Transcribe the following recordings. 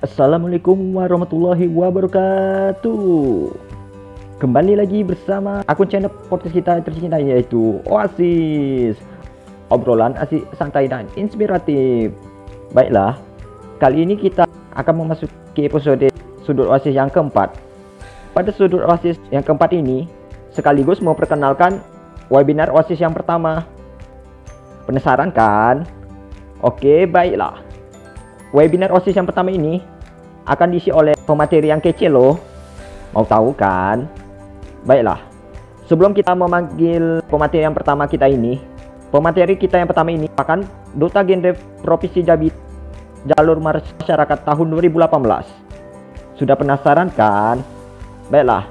Assalamualaikum warahmatullahi wabarakatuh. Kembali lagi bersama akun channel podcast kita tercinta yaitu Oasis. Obrolan asik santai dan inspiratif. Baiklah, kali ini kita akan memasuki episode sudut Oasis yang keempat. Pada sudut Oasis yang keempat ini Sekaligus mau perkenalkan webinar Oasis yang pertama. Penasaran kan? Oke, baiklah webinar OSIS yang pertama ini akan diisi oleh pemateri yang kece loh. Mau tahu kan? Baiklah. Sebelum kita memanggil pemateri yang pertama kita ini, pemateri kita yang pertama ini akan Duta Genre Provinsi Jambi Jalur Masyarakat tahun 2018. Sudah penasaran kan? Baiklah.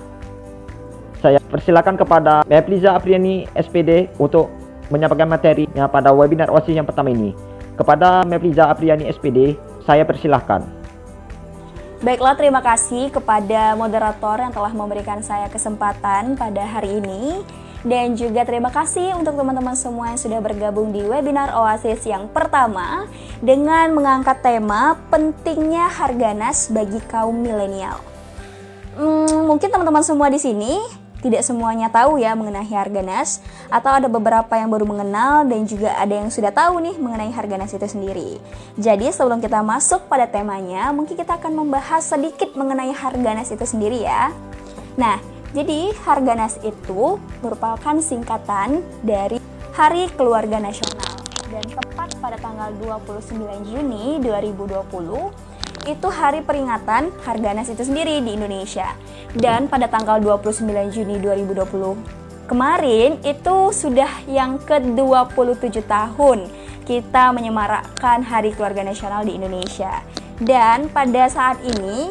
Saya persilakan kepada Mepliza Apriani SPD untuk menyampaikan materinya pada webinar OSIS yang pertama ini. Kepada Mepliza Apriani SPD, saya persilahkan. Baiklah, terima kasih kepada moderator yang telah memberikan saya kesempatan pada hari ini. Dan juga terima kasih untuk teman-teman semua yang sudah bergabung di webinar Oasis yang pertama dengan mengangkat tema pentingnya harga nas bagi kaum milenial. Hmm, mungkin teman-teman semua di sini tidak semuanya tahu ya mengenai harga nas atau ada beberapa yang baru mengenal dan juga ada yang sudah tahu nih mengenai harga nas itu sendiri. Jadi sebelum kita masuk pada temanya, mungkin kita akan membahas sedikit mengenai harga nas itu sendiri ya. Nah, jadi harga nas itu merupakan singkatan dari Hari Keluarga Nasional dan tepat pada tanggal 29 Juni 2020 itu hari peringatan harga nas itu sendiri di Indonesia. Dan pada tanggal 29 Juni 2020 kemarin itu sudah yang ke-27 tahun kita menyemarakkan Hari Keluarga Nasional di Indonesia. Dan pada saat ini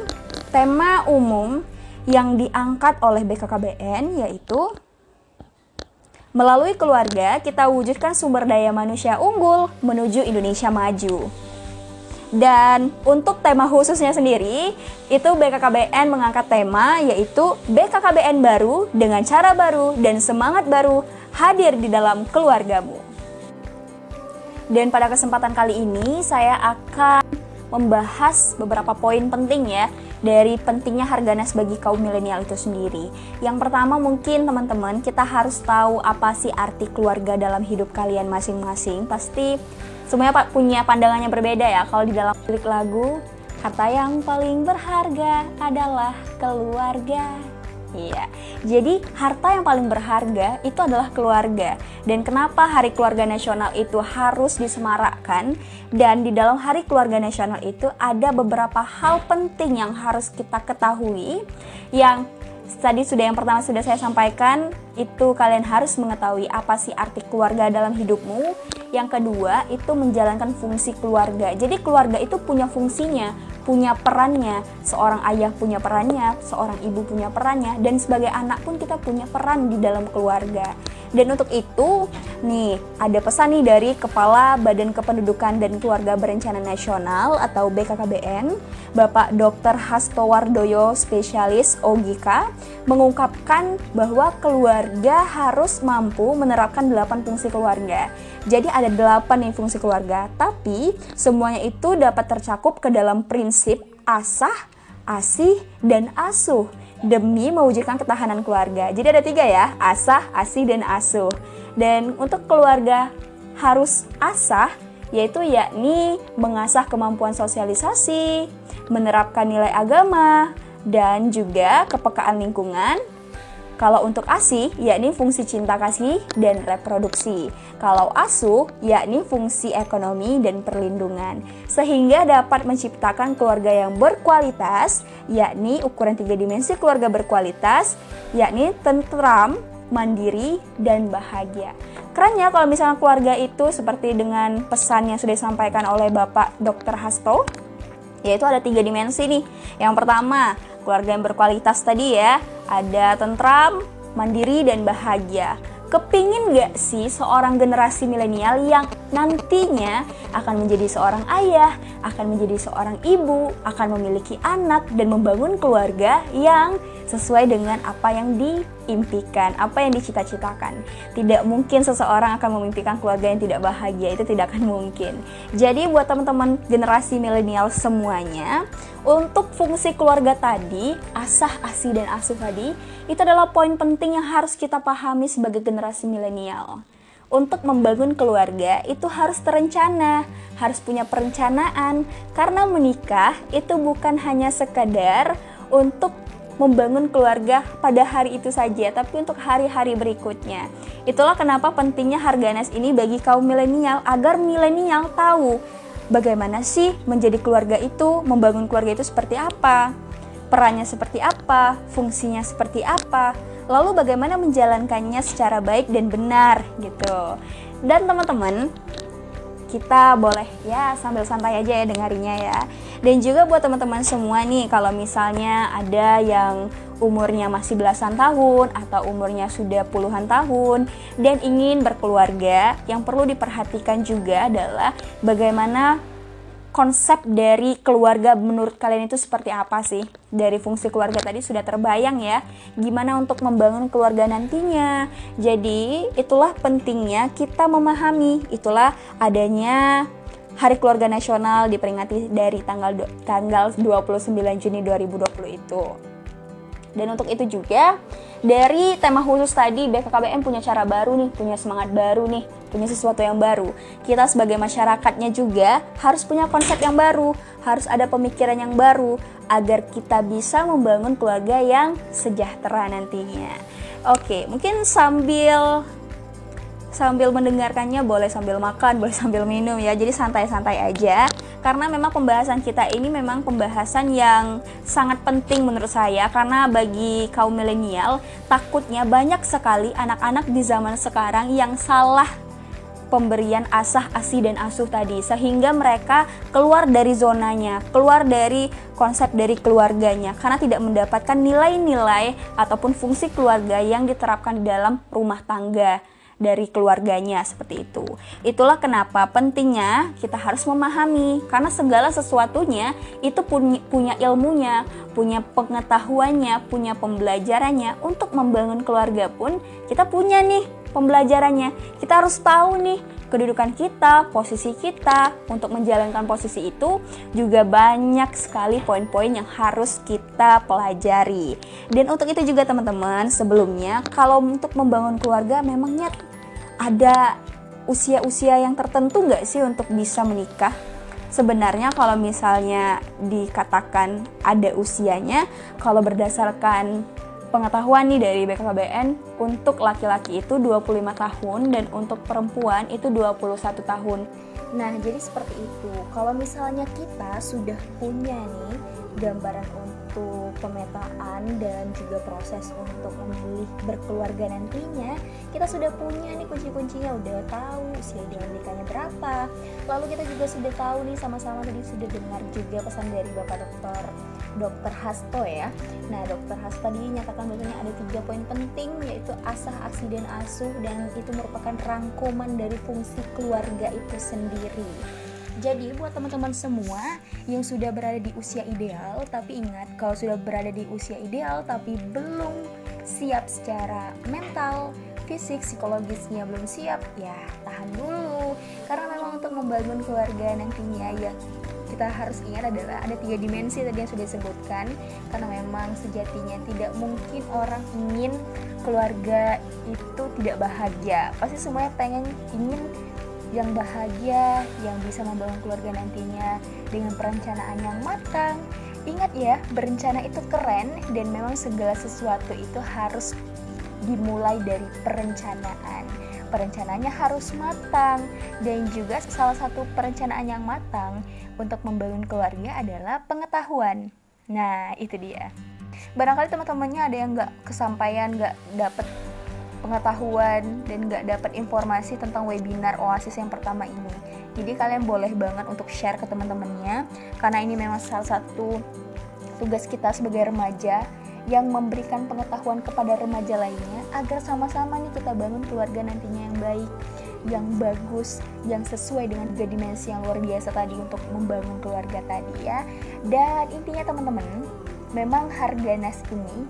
tema umum yang diangkat oleh BKKBN yaitu Melalui keluarga, kita wujudkan sumber daya manusia unggul menuju Indonesia maju. Dan untuk tema khususnya sendiri, itu BKKBN mengangkat tema yaitu BKKBN baru dengan cara baru dan semangat baru hadir di dalam keluargamu. Dan pada kesempatan kali ini saya akan membahas beberapa poin penting ya dari pentingnya harga nas bagi kaum milenial itu sendiri. Yang pertama mungkin teman-teman kita harus tahu apa sih arti keluarga dalam hidup kalian masing-masing. Pasti semuanya pak punya pandangannya berbeda ya kalau di dalam lirik lagu kata yang paling berharga adalah keluarga Iya, jadi harta yang paling berharga itu adalah keluarga. Dan kenapa Hari Keluarga Nasional itu harus disemarakkan? Dan di dalam Hari Keluarga Nasional itu ada beberapa hal penting yang harus kita ketahui yang tadi sudah yang pertama sudah saya sampaikan itu kalian harus mengetahui apa sih arti keluarga dalam hidupmu. Yang kedua itu menjalankan fungsi keluarga. Jadi keluarga itu punya fungsinya, punya perannya. Seorang ayah punya perannya, seorang ibu punya perannya, dan sebagai anak pun kita punya peran di dalam keluarga. Dan untuk itu, nih ada pesan nih dari Kepala Badan Kependudukan dan Keluarga Berencana Nasional atau BKKBN, Bapak Dr. Hasto Wardoyo, spesialis OGK, mengungkapkan bahwa keluarga harus mampu menerapkan delapan fungsi keluarga. Jadi ada delapan nih fungsi keluarga, tapi semuanya itu dapat tercakup ke dalam prinsip asah, asih, dan asuh demi mewujudkan ketahanan keluarga. Jadi ada tiga ya, asah, asih, dan asuh. Dan untuk keluarga harus asah, yaitu yakni mengasah kemampuan sosialisasi, menerapkan nilai agama, dan juga kepekaan lingkungan, kalau untuk ASI, yakni fungsi cinta kasih dan reproduksi. Kalau ASU, yakni fungsi ekonomi dan perlindungan. Sehingga dapat menciptakan keluarga yang berkualitas, yakni ukuran tiga dimensi keluarga berkualitas, yakni tentram, mandiri, dan bahagia. Kerennya kalau misalnya keluarga itu seperti dengan pesan yang sudah disampaikan oleh Bapak Dr. Hasto, yaitu ada tiga dimensi nih. Yang pertama, keluarga yang berkualitas tadi ya, ada tentram, mandiri, dan bahagia. Kepingin gak sih seorang generasi milenial yang nantinya akan menjadi seorang ayah akan menjadi seorang ibu, akan memiliki anak dan membangun keluarga yang sesuai dengan apa yang diimpikan, apa yang dicita-citakan. Tidak mungkin seseorang akan memimpikan keluarga yang tidak bahagia, itu tidak akan mungkin. Jadi buat teman-teman generasi milenial semuanya, untuk fungsi keluarga tadi, asah, asi, dan asuh tadi, itu adalah poin penting yang harus kita pahami sebagai generasi milenial untuk membangun keluarga itu harus terencana, harus punya perencanaan karena menikah itu bukan hanya sekadar untuk membangun keluarga pada hari itu saja, tapi untuk hari-hari berikutnya. Itulah kenapa pentingnya Harganas ini bagi kaum milenial agar milenial tahu bagaimana sih menjadi keluarga itu, membangun keluarga itu seperti apa, perannya seperti apa, fungsinya seperti apa, lalu bagaimana menjalankannya secara baik dan benar gitu. Dan teman-teman, kita boleh ya sambil santai aja ya dengarinya ya. Dan juga buat teman-teman semua nih kalau misalnya ada yang umurnya masih belasan tahun atau umurnya sudah puluhan tahun dan ingin berkeluarga, yang perlu diperhatikan juga adalah bagaimana konsep dari keluarga menurut kalian itu seperti apa sih? Dari fungsi keluarga tadi sudah terbayang ya, gimana untuk membangun keluarga nantinya. Jadi, itulah pentingnya kita memahami, itulah adanya Hari Keluarga Nasional diperingati dari tanggal tanggal 29 Juni 2020 itu. Dan untuk itu juga dari tema khusus tadi BKKBN punya cara baru nih, punya semangat baru nih, punya sesuatu yang baru. Kita sebagai masyarakatnya juga harus punya konsep yang baru, harus ada pemikiran yang baru agar kita bisa membangun keluarga yang sejahtera nantinya. Oke, mungkin sambil sambil mendengarkannya boleh sambil makan, boleh sambil minum ya. Jadi santai-santai aja karena memang pembahasan kita ini memang pembahasan yang sangat penting menurut saya. Karena bagi kaum milenial takutnya banyak sekali anak-anak di zaman sekarang yang salah pemberian asah, asi, dan asuh tadi. Sehingga mereka keluar dari zonanya, keluar dari konsep dari keluarganya. Karena tidak mendapatkan nilai-nilai ataupun fungsi keluarga yang diterapkan di dalam rumah tangga dari keluarganya seperti itu. Itulah kenapa pentingnya kita harus memahami karena segala sesuatunya itu punya, ilmunya, punya pengetahuannya, punya pembelajarannya. Untuk membangun keluarga pun kita punya nih pembelajarannya. Kita harus tahu nih kedudukan kita, posisi kita untuk menjalankan posisi itu juga banyak sekali poin-poin yang harus kita pelajari. Dan untuk itu juga teman-teman, sebelumnya kalau untuk membangun keluarga memangnya ada usia-usia yang tertentu nggak sih untuk bisa menikah? Sebenarnya kalau misalnya dikatakan ada usianya, kalau berdasarkan pengetahuan nih dari BKKBN, untuk laki-laki itu 25 tahun dan untuk perempuan itu 21 tahun. Nah, jadi seperti itu. Kalau misalnya kita sudah punya nih gambaran untuk pemetaan dan juga proses untuk memilih berkeluarga nantinya kita sudah punya nih kunci-kuncinya. Udah tahu usia ideal nikahnya berapa. Lalu kita juga sudah tahu nih sama-sama tadi sudah dengar juga pesan dari bapak dokter dokter Hasto ya. Nah dokter Hasto tadi nyatakan bahwasanya ada tiga poin penting yaitu asah dan asuh dan itu merupakan rangkuman dari fungsi keluarga itu sendiri jadi buat teman-teman semua yang sudah berada di usia ideal, tapi ingat kalau sudah berada di usia ideal tapi belum siap secara mental, fisik, psikologisnya belum siap, ya tahan dulu. Karena memang untuk membangun keluarga nantinya ya kita harus ingat adalah ada tiga dimensi tadi yang sudah disebutkan karena memang sejatinya tidak mungkin orang ingin keluarga itu tidak bahagia pasti semuanya pengen ingin yang bahagia, yang bisa membangun keluarga nantinya dengan perencanaan yang matang. Ingat ya, berencana itu keren dan memang segala sesuatu itu harus dimulai dari perencanaan. Perencanaannya harus matang dan juga salah satu perencanaan yang matang untuk membangun keluarga adalah pengetahuan. Nah, itu dia. Barangkali teman-temannya ada yang nggak kesampaian, nggak dapet pengetahuan dan nggak dapat informasi tentang webinar Oasis yang pertama ini. Jadi kalian boleh banget untuk share ke teman-temannya karena ini memang salah satu tugas kita sebagai remaja yang memberikan pengetahuan kepada remaja lainnya agar sama-sama nih kita bangun keluarga nantinya yang baik. yang bagus, yang sesuai dengan tiga dimensi yang luar biasa tadi untuk membangun keluarga tadi ya. Dan intinya teman-teman, memang harga nas ini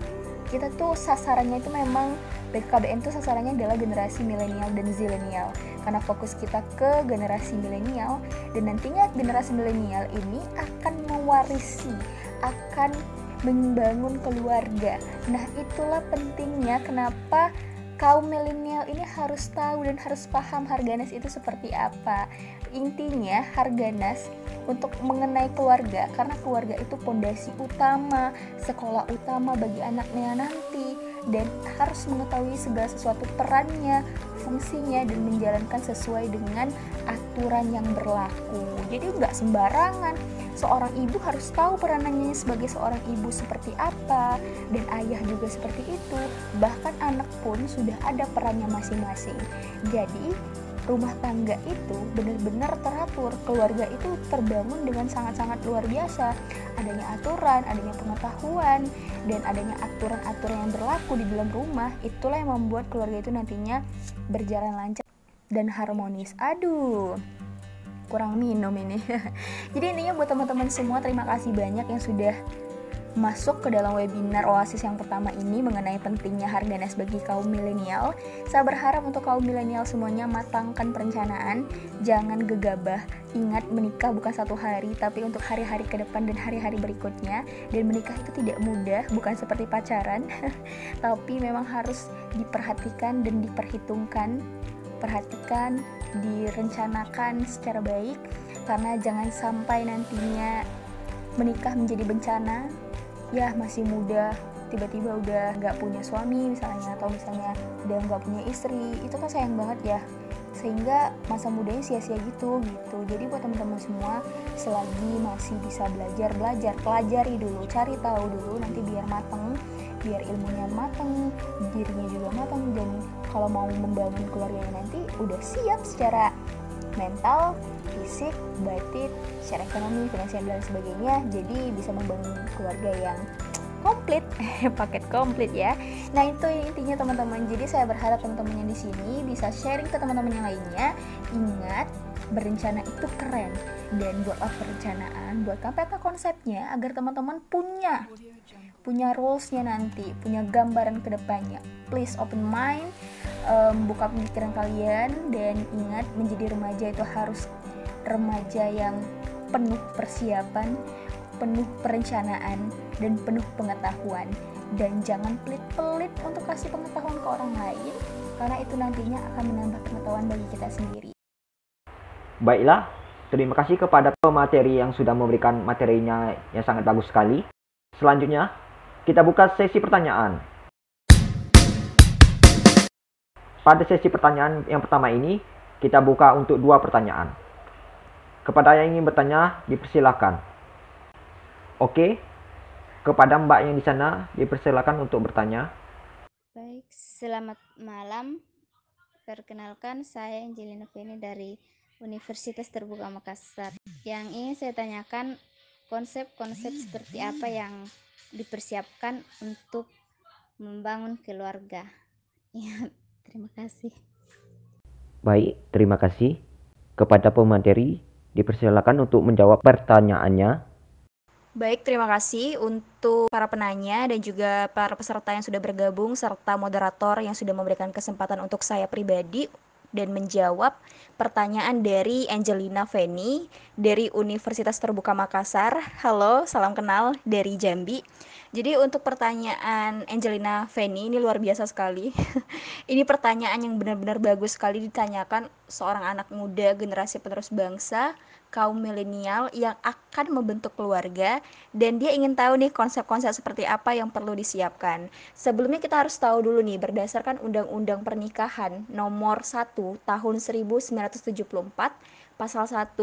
kita tuh sasarannya itu memang BKKBN tuh sasarannya adalah generasi milenial dan zilenial. Karena fokus kita ke generasi milenial dan nantinya generasi milenial ini akan mewarisi akan membangun keluarga. Nah itulah pentingnya kenapa kaum milenial ini harus tahu dan harus paham Harganas itu seperti apa. Intinya Harganas untuk mengenai keluarga karena keluarga itu pondasi utama, sekolah utama bagi anaknya nanti dan harus mengetahui segala sesuatu perannya, fungsinya dan menjalankan sesuai dengan aturan yang berlaku. Jadi nggak sembarangan. Seorang ibu harus tahu peranannya sebagai seorang ibu seperti apa dan ayah juga seperti itu. Bahkan anak pun sudah ada perannya masing-masing. Jadi rumah tangga itu benar-benar teratur. Keluarga itu terbangun dengan sangat-sangat luar biasa. Adanya aturan adanya pengetahuan dan adanya aturan-aturan yang berlaku di dalam rumah itulah yang membuat keluarga itu nantinya berjalan lancar dan harmonis. Aduh kurang minum ini. Jadi intinya buat teman-teman semua terima kasih banyak yang sudah masuk ke dalam webinar Oasis yang pertama ini mengenai pentingnya harga nas bagi kaum milenial. Saya berharap untuk kaum milenial semuanya matangkan perencanaan, jangan gegabah. Ingat menikah bukan satu hari, tapi untuk hari-hari ke depan dan hari-hari berikutnya. Dan menikah itu tidak mudah, bukan seperti pacaran, tapi memang harus diperhatikan dan diperhitungkan. Perhatikan direncanakan secara baik karena jangan sampai nantinya menikah menjadi bencana. Ya masih muda tiba-tiba udah nggak punya suami misalnya atau misalnya udah nggak punya istri itu kan sayang banget ya. Sehingga masa mudanya sia-sia gitu gitu. Jadi buat teman-teman semua selagi masih bisa belajar belajar pelajari dulu cari tahu dulu nanti biar mateng biar ilmunya mateng dirinya juga mateng dan kalau mau membangun keluarganya nanti udah siap secara mental fisik batin secara ekonomi finansial dan sebagainya. Jadi bisa membangun keluarga yang komplit paket komplit ya. Nah itu intinya teman-teman. Jadi saya berharap teman-teman yang di sini bisa sharing ke teman-teman yang lainnya. Ingat berencana itu keren. Dan buatlah perencanaan? Buat peta konsepnya? Agar teman-teman punya punya rulesnya nanti punya gambaran ke depannya please open mind um, buka pemikiran kalian dan ingat menjadi remaja itu harus remaja yang penuh persiapan penuh perencanaan dan penuh pengetahuan dan jangan pelit-pelit untuk kasih pengetahuan ke orang lain karena itu nantinya akan menambah pengetahuan bagi kita sendiri. Baiklah, terima kasih kepada pemateri yang sudah memberikan materinya yang sangat bagus sekali. Selanjutnya, kita buka sesi pertanyaan. Pada sesi pertanyaan yang pertama ini, kita buka untuk dua pertanyaan. Kepada yang ingin bertanya, dipersilakan. Oke, kepada Mbak yang di sana, dipersilakan untuk bertanya. Baik, selamat malam. Perkenalkan, saya Angelina Feni dari Universitas Terbuka Makassar. Yang ingin saya tanyakan, konsep-konsep seperti apa yang dipersiapkan untuk membangun keluarga? terima kasih. Baik, terima kasih. Kepada pemateri, dipersilakan untuk menjawab pertanyaannya. Baik, terima kasih untuk para penanya dan juga para peserta yang sudah bergabung serta moderator yang sudah memberikan kesempatan untuk saya pribadi dan menjawab pertanyaan dari Angelina Feni dari Universitas Terbuka Makassar. Halo, salam kenal dari Jambi. Jadi untuk pertanyaan Angelina Feni ini luar biasa sekali. ini pertanyaan yang benar-benar bagus sekali ditanyakan seorang anak muda generasi penerus bangsa kaum milenial yang akan membentuk keluarga dan dia ingin tahu nih konsep-konsep seperti apa yang perlu disiapkan. Sebelumnya kita harus tahu dulu nih berdasarkan Undang-Undang Pernikahan nomor 1 tahun 1974 pasal 1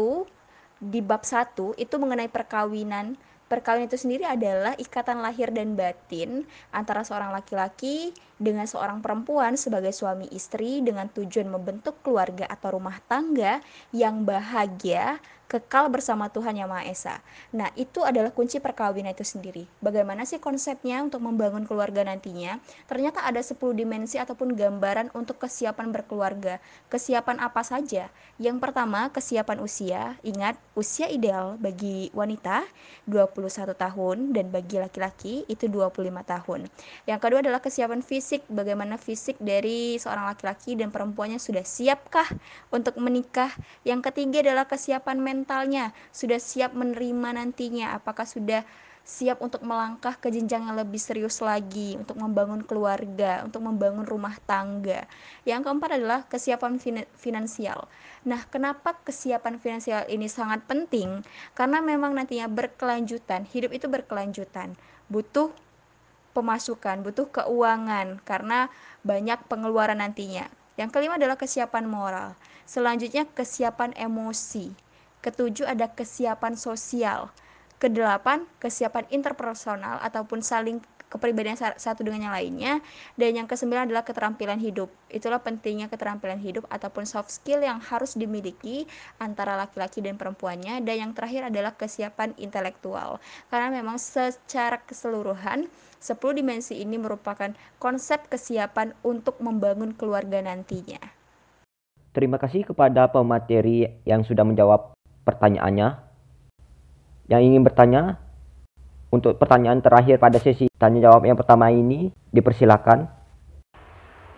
di bab 1 itu mengenai perkawinan Perkawinan itu sendiri adalah ikatan lahir dan batin antara seorang laki-laki dengan seorang perempuan sebagai suami istri dengan tujuan membentuk keluarga atau rumah tangga yang bahagia, kekal bersama Tuhan Yang Maha Esa. Nah, itu adalah kunci perkawinan itu sendiri. Bagaimana sih konsepnya untuk membangun keluarga nantinya? Ternyata ada 10 dimensi ataupun gambaran untuk kesiapan berkeluarga. Kesiapan apa saja? Yang pertama, kesiapan usia. Ingat, usia ideal bagi wanita 21 tahun dan bagi laki-laki itu 25 tahun. Yang kedua adalah kesiapan fisik. Bagaimana fisik dari seorang laki-laki dan perempuannya sudah siapkah untuk menikah? Yang ketiga adalah kesiapan mental mentalnya sudah siap menerima nantinya apakah sudah siap untuk melangkah ke jenjang yang lebih serius lagi untuk membangun keluarga, untuk membangun rumah tangga. Yang keempat adalah kesiapan fin finansial. Nah, kenapa kesiapan finansial ini sangat penting? Karena memang nantinya berkelanjutan, hidup itu berkelanjutan. Butuh pemasukan, butuh keuangan karena banyak pengeluaran nantinya. Yang kelima adalah kesiapan moral. Selanjutnya kesiapan emosi. Ketujuh ada kesiapan sosial. Kedelapan, kesiapan interpersonal ataupun saling kepribadian satu dengan yang lainnya. Dan yang kesembilan adalah keterampilan hidup. Itulah pentingnya keterampilan hidup ataupun soft skill yang harus dimiliki antara laki-laki dan perempuannya. Dan yang terakhir adalah kesiapan intelektual. Karena memang secara keseluruhan 10 dimensi ini merupakan konsep kesiapan untuk membangun keluarga nantinya. Terima kasih kepada pemateri yang sudah menjawab pertanyaannya. Yang ingin bertanya, untuk pertanyaan terakhir pada sesi tanya jawab yang pertama ini, dipersilakan.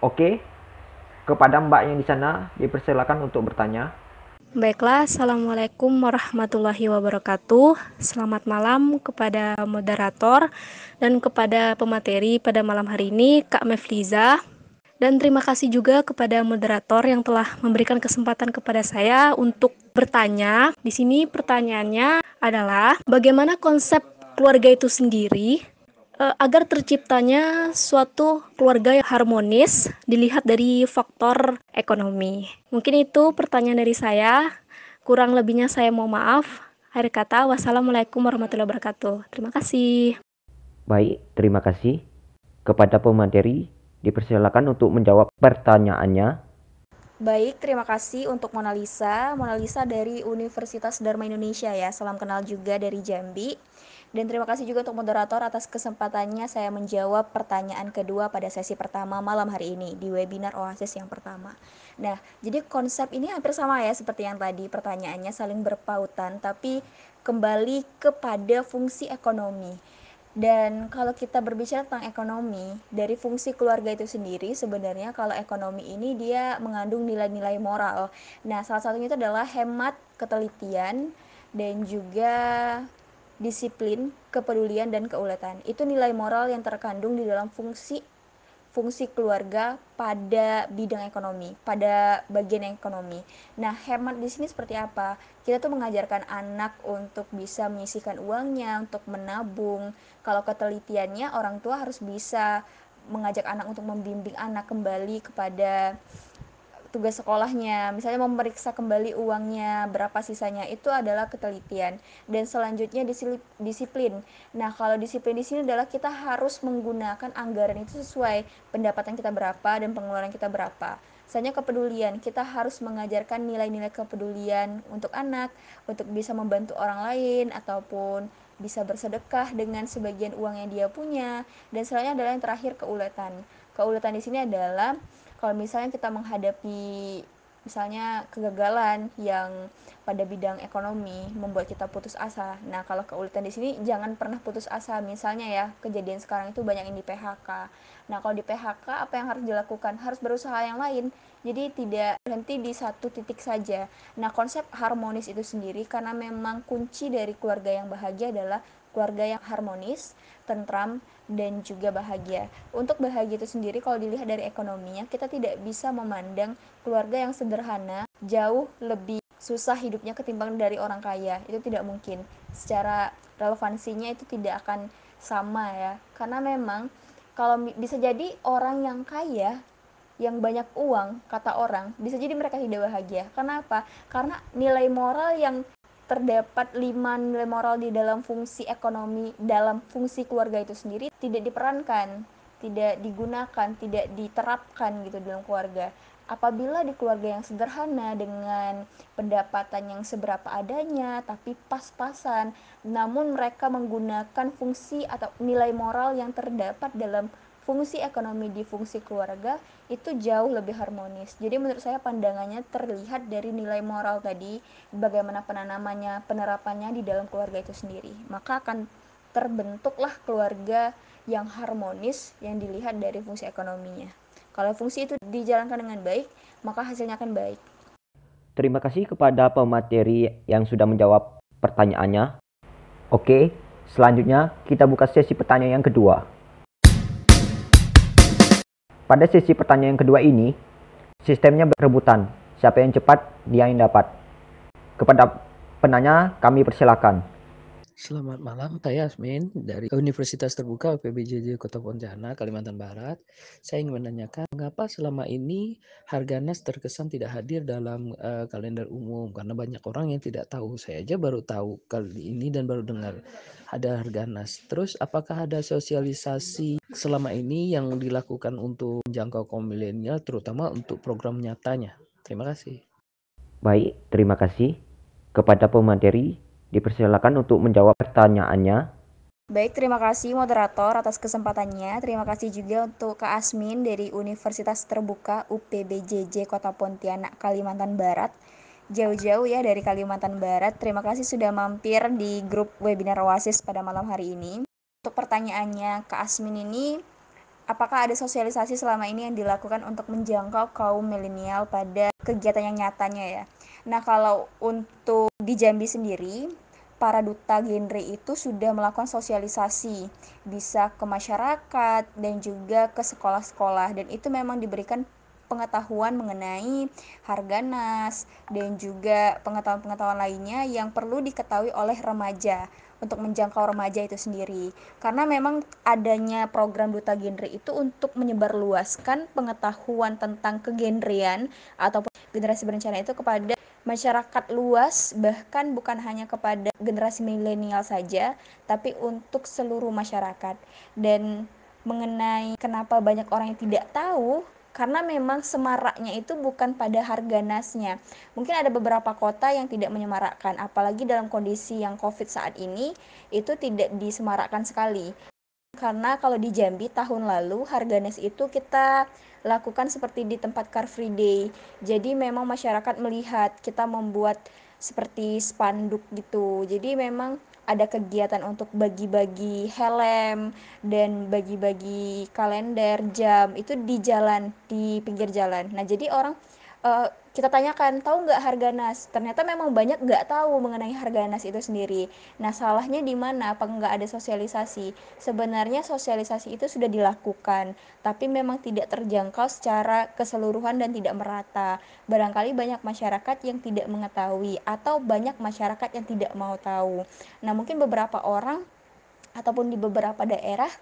Oke, kepada Mbak yang di sana, dipersilakan untuk bertanya. Baiklah, Assalamualaikum warahmatullahi wabarakatuh. Selamat malam kepada moderator dan kepada pemateri pada malam hari ini, Kak Mefliza. Dan terima kasih juga kepada moderator yang telah memberikan kesempatan kepada saya untuk bertanya. Di sini pertanyaannya adalah bagaimana konsep keluarga itu sendiri eh, agar terciptanya suatu keluarga yang harmonis dilihat dari faktor ekonomi. Mungkin itu pertanyaan dari saya. Kurang lebihnya saya mau maaf. Akhir kata, wassalamualaikum warahmatullahi wabarakatuh. Terima kasih. Baik, terima kasih kepada pemateri Dipersilakan untuk menjawab pertanyaannya. Baik, terima kasih untuk Mona Lisa. Mona Lisa dari Universitas Dharma Indonesia ya. Salam kenal juga dari Jambi. Dan terima kasih juga untuk moderator atas kesempatannya saya menjawab pertanyaan kedua pada sesi pertama malam hari ini di webinar Oasis yang pertama. Nah, jadi konsep ini hampir sama ya seperti yang tadi pertanyaannya saling berpautan tapi kembali kepada fungsi ekonomi. Dan kalau kita berbicara tentang ekonomi, dari fungsi keluarga itu sendiri sebenarnya kalau ekonomi ini dia mengandung nilai-nilai moral. Nah, salah satunya itu adalah hemat, ketelitian, dan juga disiplin, kepedulian, dan keuletan. Itu nilai moral yang terkandung di dalam fungsi fungsi keluarga pada bidang ekonomi, pada bagian ekonomi. Nah, hemat di sini seperti apa? Kita tuh mengajarkan anak untuk bisa menyisihkan uangnya, untuk menabung. Kalau ketelitiannya, orang tua harus bisa mengajak anak untuk membimbing anak kembali kepada tugas sekolahnya, misalnya memeriksa kembali uangnya, berapa sisanya, itu adalah ketelitian. Dan selanjutnya disiplin. Nah, kalau disiplin di sini adalah kita harus menggunakan anggaran itu sesuai pendapatan kita berapa dan pengeluaran kita berapa. Misalnya kepedulian, kita harus mengajarkan nilai-nilai kepedulian untuk anak, untuk bisa membantu orang lain, ataupun bisa bersedekah dengan sebagian uang yang dia punya. Dan selanjutnya adalah yang terakhir keuletan. Keuletan di sini adalah kalau misalnya kita menghadapi misalnya kegagalan yang pada bidang ekonomi membuat kita putus asa. Nah, kalau keuletan di sini jangan pernah putus asa. Misalnya ya, kejadian sekarang itu banyak yang di PHK. Nah, kalau di PHK apa yang harus dilakukan? Harus berusaha yang lain. Jadi tidak berhenti di satu titik saja. Nah, konsep harmonis itu sendiri karena memang kunci dari keluarga yang bahagia adalah keluarga yang harmonis, tentram, dan juga bahagia. Untuk bahagia itu sendiri kalau dilihat dari ekonominya, kita tidak bisa memandang keluarga yang sederhana jauh lebih susah hidupnya ketimbang dari orang kaya. Itu tidak mungkin. Secara relevansinya itu tidak akan sama ya. Karena memang kalau bisa jadi orang yang kaya yang banyak uang kata orang bisa jadi mereka tidak bahagia. Kenapa? Karena nilai moral yang terdapat lima nilai moral di dalam fungsi ekonomi dalam fungsi keluarga itu sendiri tidak diperankan tidak digunakan tidak diterapkan gitu dalam keluarga. Apabila di keluarga yang sederhana dengan pendapatan yang seberapa adanya tapi pas-pasan namun mereka menggunakan fungsi atau nilai moral yang terdapat dalam fungsi ekonomi di fungsi keluarga itu jauh lebih harmonis. Jadi menurut saya pandangannya terlihat dari nilai moral tadi, bagaimana penanamannya, penerapannya di dalam keluarga itu sendiri. Maka akan terbentuklah keluarga yang harmonis yang dilihat dari fungsi ekonominya. Kalau fungsi itu dijalankan dengan baik, maka hasilnya akan baik. Terima kasih kepada pemateri yang sudah menjawab pertanyaannya. Oke, selanjutnya kita buka sesi pertanyaan yang kedua. Pada sesi pertanyaan kedua ini, sistemnya berebutan. Siapa yang cepat, dia yang dapat. Kepada penanya, kami persilakan. Selamat malam, saya Asmin dari Universitas Terbuka UPBJJ Kota Pontianak, Kalimantan Barat. Saya ingin menanyakan, mengapa selama ini Harganas terkesan tidak hadir dalam uh, kalender umum? Karena banyak orang yang tidak tahu. Saya aja baru tahu kali ini dan baru dengar ada Harganas. Terus apakah ada sosialisasi selama ini yang dilakukan untuk menjangkau kaum milenial terutama untuk program nyatanya? Terima kasih. Baik, terima kasih kepada pemateri. Dipersilakan untuk menjawab pertanyaannya. Baik, terima kasih moderator atas kesempatannya. Terima kasih juga untuk Kak Asmin dari Universitas Terbuka UPBJJ Kota Pontianak, Kalimantan Barat jauh-jauh ya dari Kalimantan Barat. Terima kasih sudah mampir di grup webinar Oasis pada malam hari ini. Untuk pertanyaannya Kak Asmin ini, apakah ada sosialisasi selama ini yang dilakukan untuk menjangkau kaum milenial pada kegiatan yang nyatanya ya? Nah, kalau untuk di Jambi sendiri, para duta genre itu sudah melakukan sosialisasi bisa ke masyarakat dan juga ke sekolah-sekolah. Dan itu memang diberikan pengetahuan mengenai harga nas dan juga pengetahuan-pengetahuan lainnya yang perlu diketahui oleh remaja untuk menjangkau remaja itu sendiri. Karena memang adanya program Duta Genre itu untuk menyebarluaskan pengetahuan tentang kegenrean ataupun generasi berencana itu kepada masyarakat luas bahkan bukan hanya kepada generasi milenial saja tapi untuk seluruh masyarakat dan mengenai kenapa banyak orang yang tidak tahu karena memang semaraknya itu bukan pada harga nasnya. Mungkin ada beberapa kota yang tidak menyemarakkan, apalagi dalam kondisi yang COVID saat ini itu tidak disemarakkan sekali. Karena kalau di Jambi tahun lalu harga nas itu kita lakukan seperti di tempat Car Free Day. Jadi memang masyarakat melihat kita membuat seperti spanduk gitu. Jadi memang ada kegiatan untuk bagi-bagi helm dan bagi-bagi kalender jam itu di jalan di pinggir jalan. Nah jadi orang uh, kita tanyakan tahu nggak harga nas? Ternyata memang banyak nggak tahu mengenai harga nas itu sendiri. Nah salahnya di mana? Apa nggak ada sosialisasi? Sebenarnya sosialisasi itu sudah dilakukan tapi memang tidak terjangkau secara keseluruhan dan tidak merata. Barangkali banyak masyarakat yang tidak mengetahui atau banyak masyarakat yang tidak mau tahu. Nah mungkin beberapa orang ataupun di beberapa daerah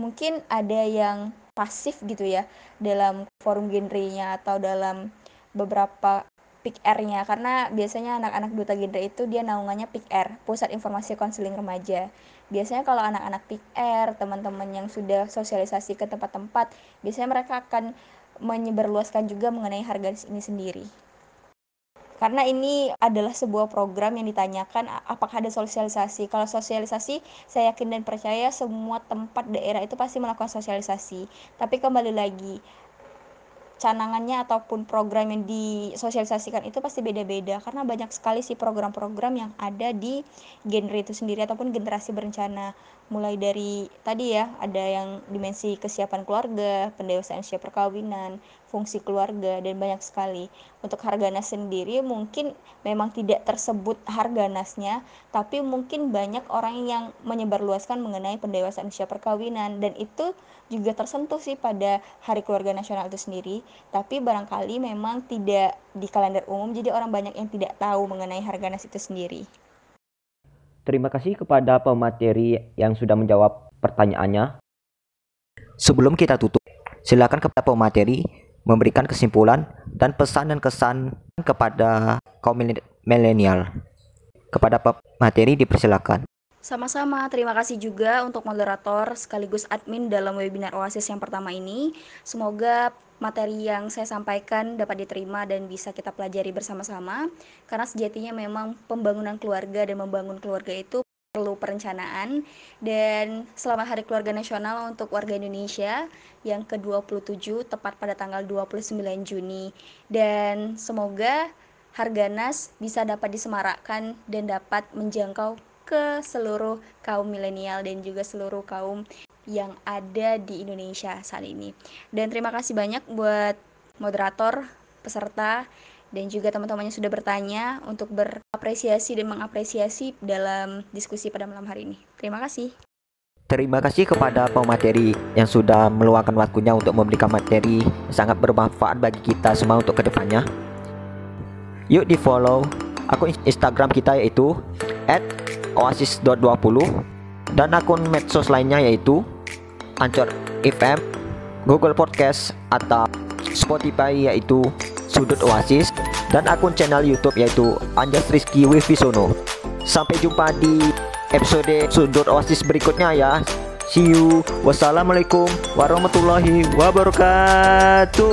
mungkin ada yang pasif gitu ya dalam forum genrenya atau dalam beberapa Pick R-nya karena biasanya anak-anak duta genre itu dia naungannya Pick R, Pusat Informasi Konseling Remaja. Biasanya kalau anak-anak Pick R, teman-teman yang sudah sosialisasi ke tempat-tempat, biasanya mereka akan menyebarluaskan juga mengenai harga ini sendiri. Karena ini adalah sebuah program yang ditanyakan apakah ada sosialisasi. Kalau sosialisasi, saya yakin dan percaya semua tempat daerah itu pasti melakukan sosialisasi. Tapi kembali lagi, canangannya ataupun program yang disosialisasikan itu pasti beda-beda. Karena banyak sekali sih program-program yang ada di genre itu sendiri ataupun generasi berencana mulai dari tadi ya ada yang dimensi kesiapan keluarga, pendewasaan usia perkawinan, fungsi keluarga dan banyak sekali. Untuk harga nas sendiri mungkin memang tidak tersebut harga nasnya, tapi mungkin banyak orang yang menyebarluaskan mengenai pendewasaan usia perkawinan dan itu juga tersentuh sih pada Hari Keluarga Nasional itu sendiri, tapi barangkali memang tidak di kalender umum jadi orang banyak yang tidak tahu mengenai harga nas itu sendiri. Terima kasih kepada pemateri yang sudah menjawab pertanyaannya. Sebelum kita tutup, silakan kepada pemateri memberikan kesimpulan dan pesan dan kesan kepada kaum milenial. Kepada pemateri dipersilakan. Sama-sama, terima kasih juga untuk moderator sekaligus admin dalam webinar Oasis yang pertama ini. Semoga materi yang saya sampaikan dapat diterima dan bisa kita pelajari bersama-sama. Karena sejatinya memang pembangunan keluarga dan membangun keluarga itu perlu perencanaan dan selama Hari Keluarga Nasional untuk warga Indonesia yang ke-27 tepat pada tanggal 29 Juni dan semoga Harganas bisa dapat disemarakkan dan dapat menjangkau ke seluruh kaum milenial dan juga seluruh kaum yang ada di Indonesia saat ini. Dan terima kasih banyak buat moderator, peserta, dan juga teman-teman yang sudah bertanya untuk berapresiasi dan mengapresiasi dalam diskusi pada malam hari ini. Terima kasih. Terima kasih kepada pemateri yang sudah meluangkan waktunya untuk memberikan materi sangat bermanfaat bagi kita semua untuk ke depannya. Yuk di follow akun Instagram kita yaitu oasis.20 dan akun medsos lainnya yaitu Anchor FM, Google Podcast atau Spotify yaitu Sudut Oasis dan akun channel YouTube yaitu Anjas Rizky Wifisono. Sampai jumpa di episode Sudut Oasis berikutnya ya. See you. Wassalamualaikum warahmatullahi wabarakatuh.